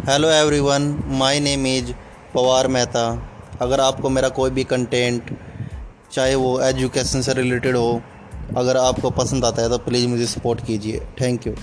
Hello everyone my name is Pawar Mehta अगर आपको मेरा कोई भी कंटेंट चाहे वो एजुकेशन से रिलेटेड हो, अगर आपको पसंद आता है तो प्लीज़ मुझे सपोर्ट कीजिए। Thank you